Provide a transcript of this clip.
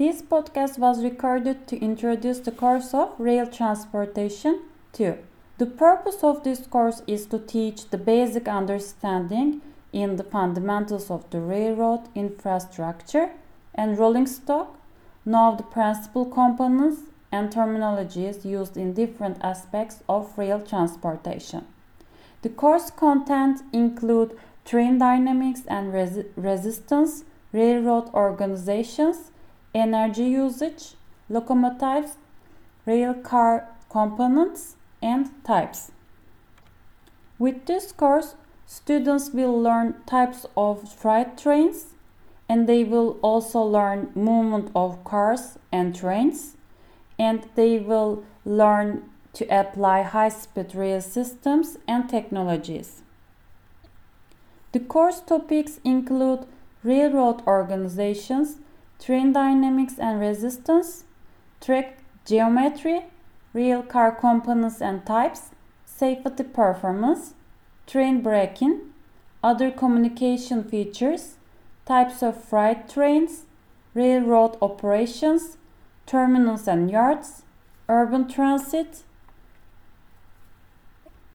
This podcast was recorded to introduce the course of rail transportation 2. The purpose of this course is to teach the basic understanding in the fundamentals of the railroad infrastructure and rolling stock, know the principal components and terminologies used in different aspects of rail transportation. The course content include train dynamics and res resistance, railroad organizations, energy usage, locomotives, rail car components, and types. With this course, students will learn types of freight trains and they will also learn movement of cars and trains and they will learn to apply high-speed rail systems and technologies. The course topics include railroad organizations, train dynamics and resistance, track geometry, rail car components and types, safety performance, train braking, other communication features, types of freight trains, railroad operations, terminals and yards, urban transit,